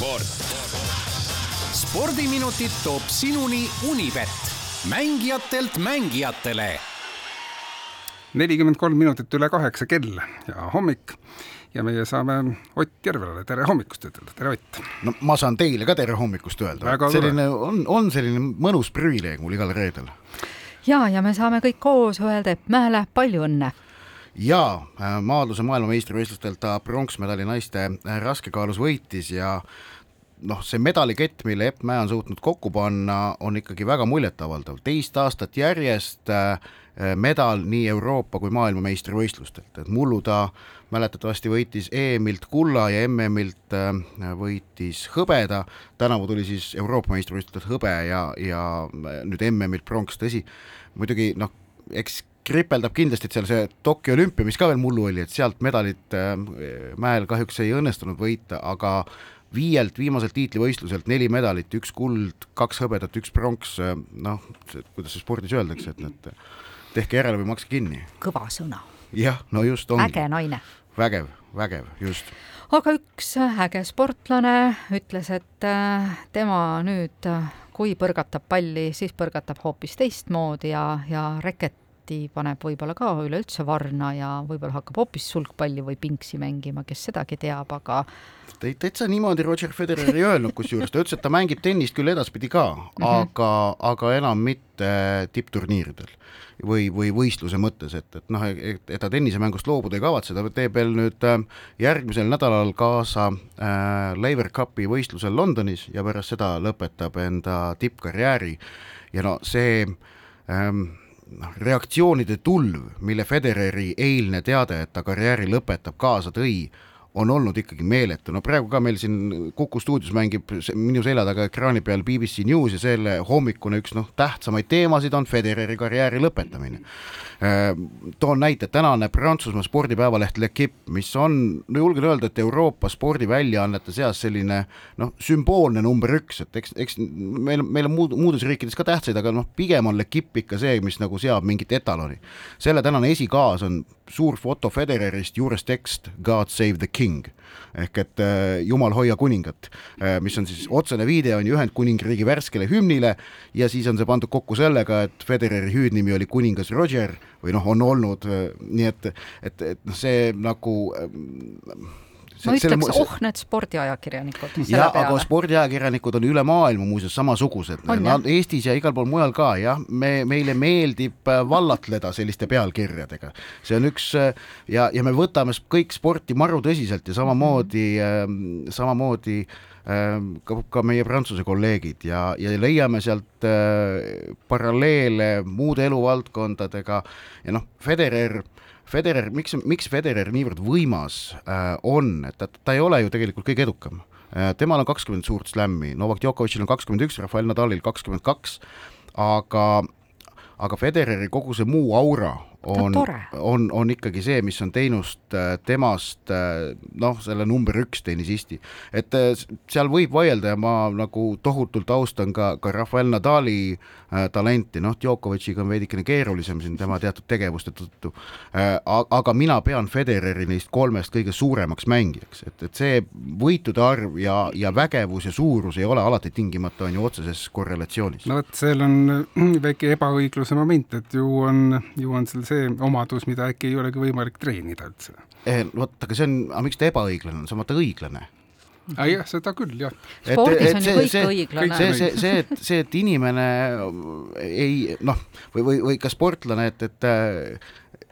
sport. spordiminutid toob sinuni Unibet, mängijatelt mängijatele. nelikümmend kolm minutit üle kaheksa kell ja hommik ja meie saame Ott Järvelale tere hommikust ütelda, tere Ott. no ma saan teile ka tere hommikust öelda, selline on, on selline mõnus privileeg mul igal reedel. ja, ja me saame kõik koos öelda Epp Mäele palju õnne ja äh, maadluse maailmameistrivõistlustelt ta pronksmedali naiste raskekaalus võitis ja noh, see medalikett, mille Epp Mäe on suutnud kokku panna, on ikkagi väga muljetavaldav, teist aastat järjest äh, medal nii Euroopa kui maailmameistrivõistlustelt, et mullu ta mäletatavasti võitis EM-ilt kulla ja MM-ilt võitis hõbeda, tänavu tuli siis Euroopa meistrivõistlustelt hõbe ja, ja nüüd MM-ilt pronks, tõsi, muidugi noh, eks kripeldab kindlasti, et seal see Tokyo olümpia, mis ka veel mullu oli, et sealt medalit äh, mäel kahjuks ei õnnestunud võita, aga viielt viimaselt tiitlivõistluselt neli medalit, üks kuld, kaks hõbedat, üks pronks, äh, noh, kuidas see spordis öeldakse, et need tehke järele või makske kinni. kõva sõna. jah, no just ongi. äge naine. vägev, vägev, just. aga üks äge sportlane ütles, et äh, tema nüüd kui põrgatab palli, siis põrgatab hoopis teistmoodi ja, ja reket Läti paneb võib-olla ka üleüldse varna ja võib-olla hakkab hoopis sulgpalli või pingsi mängima, kes sedagi teab, aga täitsa niimoodi Roger Federer ei öelnud, kusjuures. Ta ütles, et ta mängib tennist küll edaspidi ka mm, -hmm. aga, aga enam mitte tippturniiridel või, või võistluse mõttes, et, et noh, et ta tennisemängust loobuda ei kavatse, ta teeb veel nüüd äh, järgmisel nädalal kaasa äh, Laver Cupi võistlusel Londonis ja pärast seda lõpetab enda tippkarjääri. Ja no see ähm, noh, reaktsioonide tulv, mille Federeri eilne teade, et ta karjääri lõpetab, kaasa tõi, on olnud ikkagi meeletu, no praegu ka meil siin Kuku stuudios mängib minu selja taga ekraani peal BBC News ja selle hommikune üks noh, tähtsamaid teemasid on Federeri karjääri lõpetamine. Äh, toon näite, tänane Prantsusmaa spordipäevaleht L'Equipe, mis on, no julgen öelda, et Euroopa spordiväljaannete seas selline noh, sümboolne number üks, et eks, eks meil, meil on muud, muudes riikides ka tähtsaid, aga noh, pigem on L'Equipe ikka see, mis nagu seab mingit etaloni. selle tänane esikaas on suur foto Federerist, juures tekst God save the king ehk et äh, Jumal hoia kuningat, äh, mis on siis otsene viide on ju Ühendkuningriigi värskele hümnile ja siis on see pandud kokku sellega, et Federeri hüüdnimi oli kuningas Roger või noh, on olnud äh, nii et, et, et noh, see nagu ma ütleks, oh need spordiajakirjanikud. ja, aga spordiajakirjanikud on üle maailma muuseas samasugused, nad Eestis ja igal pool mujal ka jah, me, meile meeldib äh, vallatleda selliste pealkirjadega. see on üks äh, ja, ja me võtame kõik sporti maru tõsiselt ja samamoodi äh,, samamoodi äh, ka, ka meie Prantsuse kolleegid ja, ja leiame sealt äh, paralleele muude eluvaldkondadega. Ja noh, Federer äh, Federer, miks, miks Federer niivõrd võimas äh, on, et ta, ta ei ole ju tegelikult kõige edukam äh,. temal on kakskümmend suurt slämmi, Novak Djokovicil on kakskümmend üks, Rafael Nadalil kakskümmend kaks, aga aga Federeri kogu see muu aura on, on, on ikkagi see, mis on teinud äh, temast äh, noh, selle number üks tennisisti. et äh, seal võib vaielda ja ma nagu tohutult austan ka, ka Rafael Nadali talenti, noh, Djokovic'iga on veidikene keerulisem siin tema teatud tegevuste tõttu aga mina pean Federeri neist kolmest kõige suuremaks mängijaks, et, et see võitude arv ja, ja vägevus ja suurus ei ole alati tingimata on ju otseses korrelatsioonis. no vot, seal on väike ebaõigluse moment, et ju on, ju on seal see omadus, mida äkki ei olegi võimalik treenida üldse. Eh, vot, aga see on, aga miks ta ebaõiglane on, see on vaata õiglane ah,. jah, seda küll, jah. spordis on ju kõik see, õiglane. see, see, see, et, see, et inimene ei noh, või, või, või ka sportlane, et, et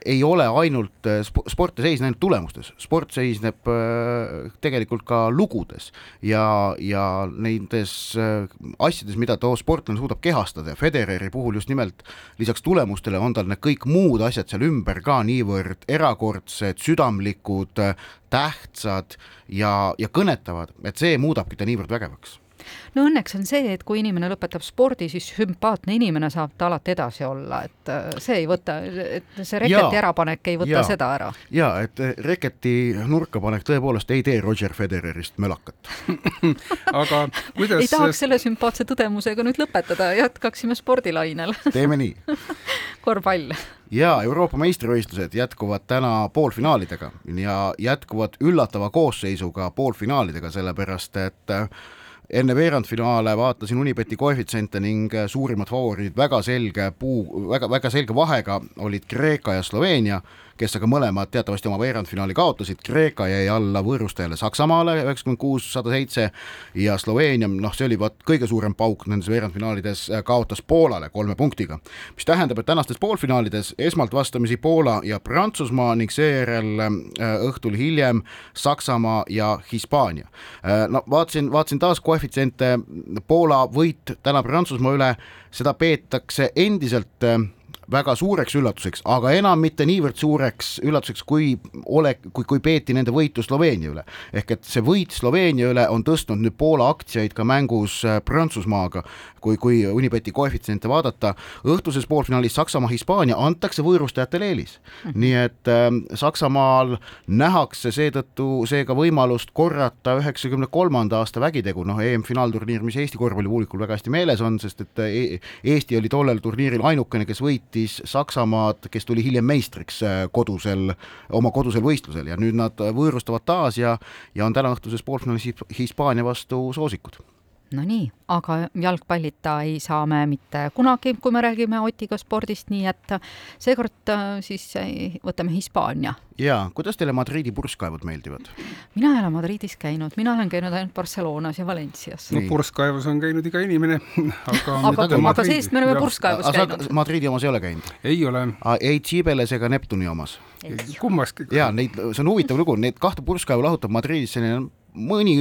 ei ole ainult, äh, sport ei seisne ainult tulemustes, sport seisneb äh, tegelikult ka lugudes ja, ja nendes äh, asjades, mida too sportlane suudab kehastada. Ja Federeri puhul just nimelt lisaks tulemustele on tal need kõik muud asjad seal ümber ka niivõrd erakordsed, südamlikud, tähtsad ja, ja kõnetavad, et see muudabki ta niivõrd vägevaks no õnneks on see, et kui inimene lõpetab spordi, siis sümpaatne inimene saab ta alati edasi olla, et äh, see ei võta, et see reketi ärapanek ei võta ja. seda ära. ja et äh, reketi nurkapanek tõepoolest ei tee Roger Federerist mölakat. Aga kuidas ei tahaks selle sümpaatse tõdemusega nüüd lõpetada, jätkaksime spordilainel. Teeme nii. Korvpall. Ja Euroopa meistrivõistlused jätkuvad täna poolfinaalidega ja jätkuvad üllatava koosseisuga poolfinaalidega, sellepärast et äh, enne veerandfinaale vaatasin Unibeti koefitsiente ning äh, suurimad favoriidid väga selge puu, väga, väga selge vahega olid Kreeka ja Sloveenia kes aga mõlemad teatavasti oma veerandfinaali kaotasid, Kreeka jäi alla võõrustajale Saksamaale üheksakümmend kuus, sada seitse ja Sloveenia, noh, see oli vaat kõige suurem pauk nendes veerandfinaalides, äh, kaotas Poolale kolme punktiga. mis tähendab, et tänastes poolfinaalides esmalt vastamisi Poola ja Prantsusmaa ning seejärel äh, õhtul hiljem Saksamaa ja Hispaania. Äh, no vaatasin, vaatasin taas koefitsiente, Poola võit täna Prantsusmaa üle, seda peetakse endiselt väga suureks üllatuseks, aga enam mitte niivõrd suureks üllatuseks, kui ole, kui, kui peeti nende võitu Sloveenia üle. ehk et see võit Sloveenia üle on tõstnud nüüd Poola aktsiaid ka mängus äh, Prantsusmaaga, kui, kui Unibeti koefitsiente vaadata, õhtuses poolfinaalis Saksamaa-Hispaania antakse võõrustajatele eelis. -hmm. nii et äh, Saksamaal nähakse seetõttu seega võimalust korrata üheksakümne kolmanda aasta vägitegu, noh, EM-finaalturniir, mis Eesti korvpallipublikul väga hästi meeles on, sest et e Eesti oli tollel turniiril ainukene, kes võitis võitis Saksamaad, kes tuli hiljem meistriks äh, kodusel, oma kodusel võistlusel. Ja nüüd nad võõrustavad taas ja, ja on tänaõhtuses poolfinaalis Hispaania vastu soosikud Nonii, aga jalgpallita ei saa me mitte kunagi, kui me räägime Otiga spordist, nii et seekord äh, siis äh, võtame Hispaania. jaa, kuidas teile Madridi purskkaevud meeldivad? mina ei ole Madridis käinud, mina olen käinud ainult Barcelonas ja Valencias. no purskkaevus on käinud iga inimene, aga aga, aga, aga see-eest me oleme purskkaevus käinud. Madridi omas ei ole käinud? ei ole. ei Cibeles ega Neptuni omas? kummaski. jaa, neid, see on huvitav lugu, neid kahte purskkaevu lahutab Madridis selline mõni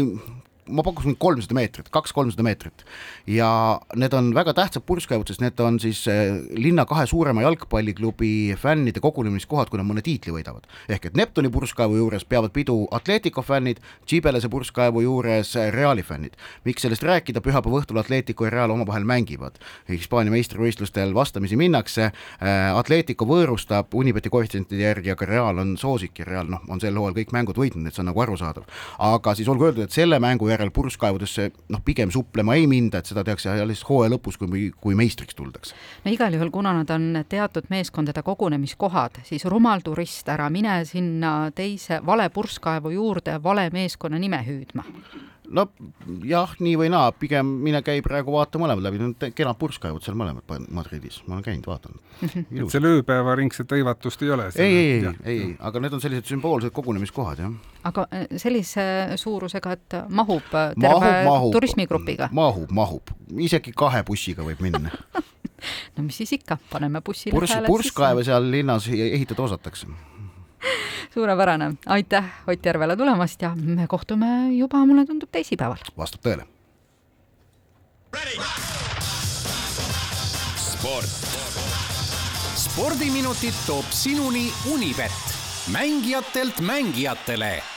ma pakkusin kolmsada meetrit, kaks-kolmsada meetrit ja need on väga tähtsad purskkaevud, sest need on siis eh, linna kahe suurema jalgpalliklubi fännide kogunemiskohad, kui nad mõne tiitli võidavad. ehk et Neptuni purskkaevu juures peavad pidu Atletico fännid, Tšibelese purskkaevu juures Reali fännid. miks sellest rääkida, pühapäeva õhtul Atletico ja Real omavahel mängivad. Hispaania meistrivõistlustel vastamisi minnakse, eh, Atletico võõrustab Unibeti koefitsientide järgi, aga Real on soosik ja Real noh, on sel hooajal kõik mängud võitnud, et see on nagu arusaadav. aga siis olgu öeldud, et selle mängu järgi järel purskkaevudesse noh, pigem suplema ei minda, et seda tehakse alles hooaja lõpus, kui, kui meistriks tuldakse. no igal juhul, kuna nad on teatud meeskondade kogunemiskohad, siis rumal turist, ära mine sinna teise vale purskkaevu juurde vale meeskonna nime hüüdma no jah, nii või naa, pigem mine käi praegu vaata mõlemad läbi, need on kenad purskkaevud seal mõlemad Madridis, ma olen käinud, vaadanud. et seal ööpäevaringset hõivatust ei ole? ei, ei, ei, ei, aga need on sellised sümboolsed kogunemiskohad, jah. aga äh, sellise suurusega, et mahub äh, terve mahub, mahub, turismigrupiga? mahub, mahub, isegi kahe bussiga võib minna. No mis siis ikka, paneme bussile Purs, purskkaeve seal linnas ehitada osatakse suurepärane, aitäh Ott Järvele tulemast ja me kohtume juba, mulle tundub, teisipäeval. vastab tõele. sport. spordiminutid toob sinuni Unibet, mängijatelt mängijatele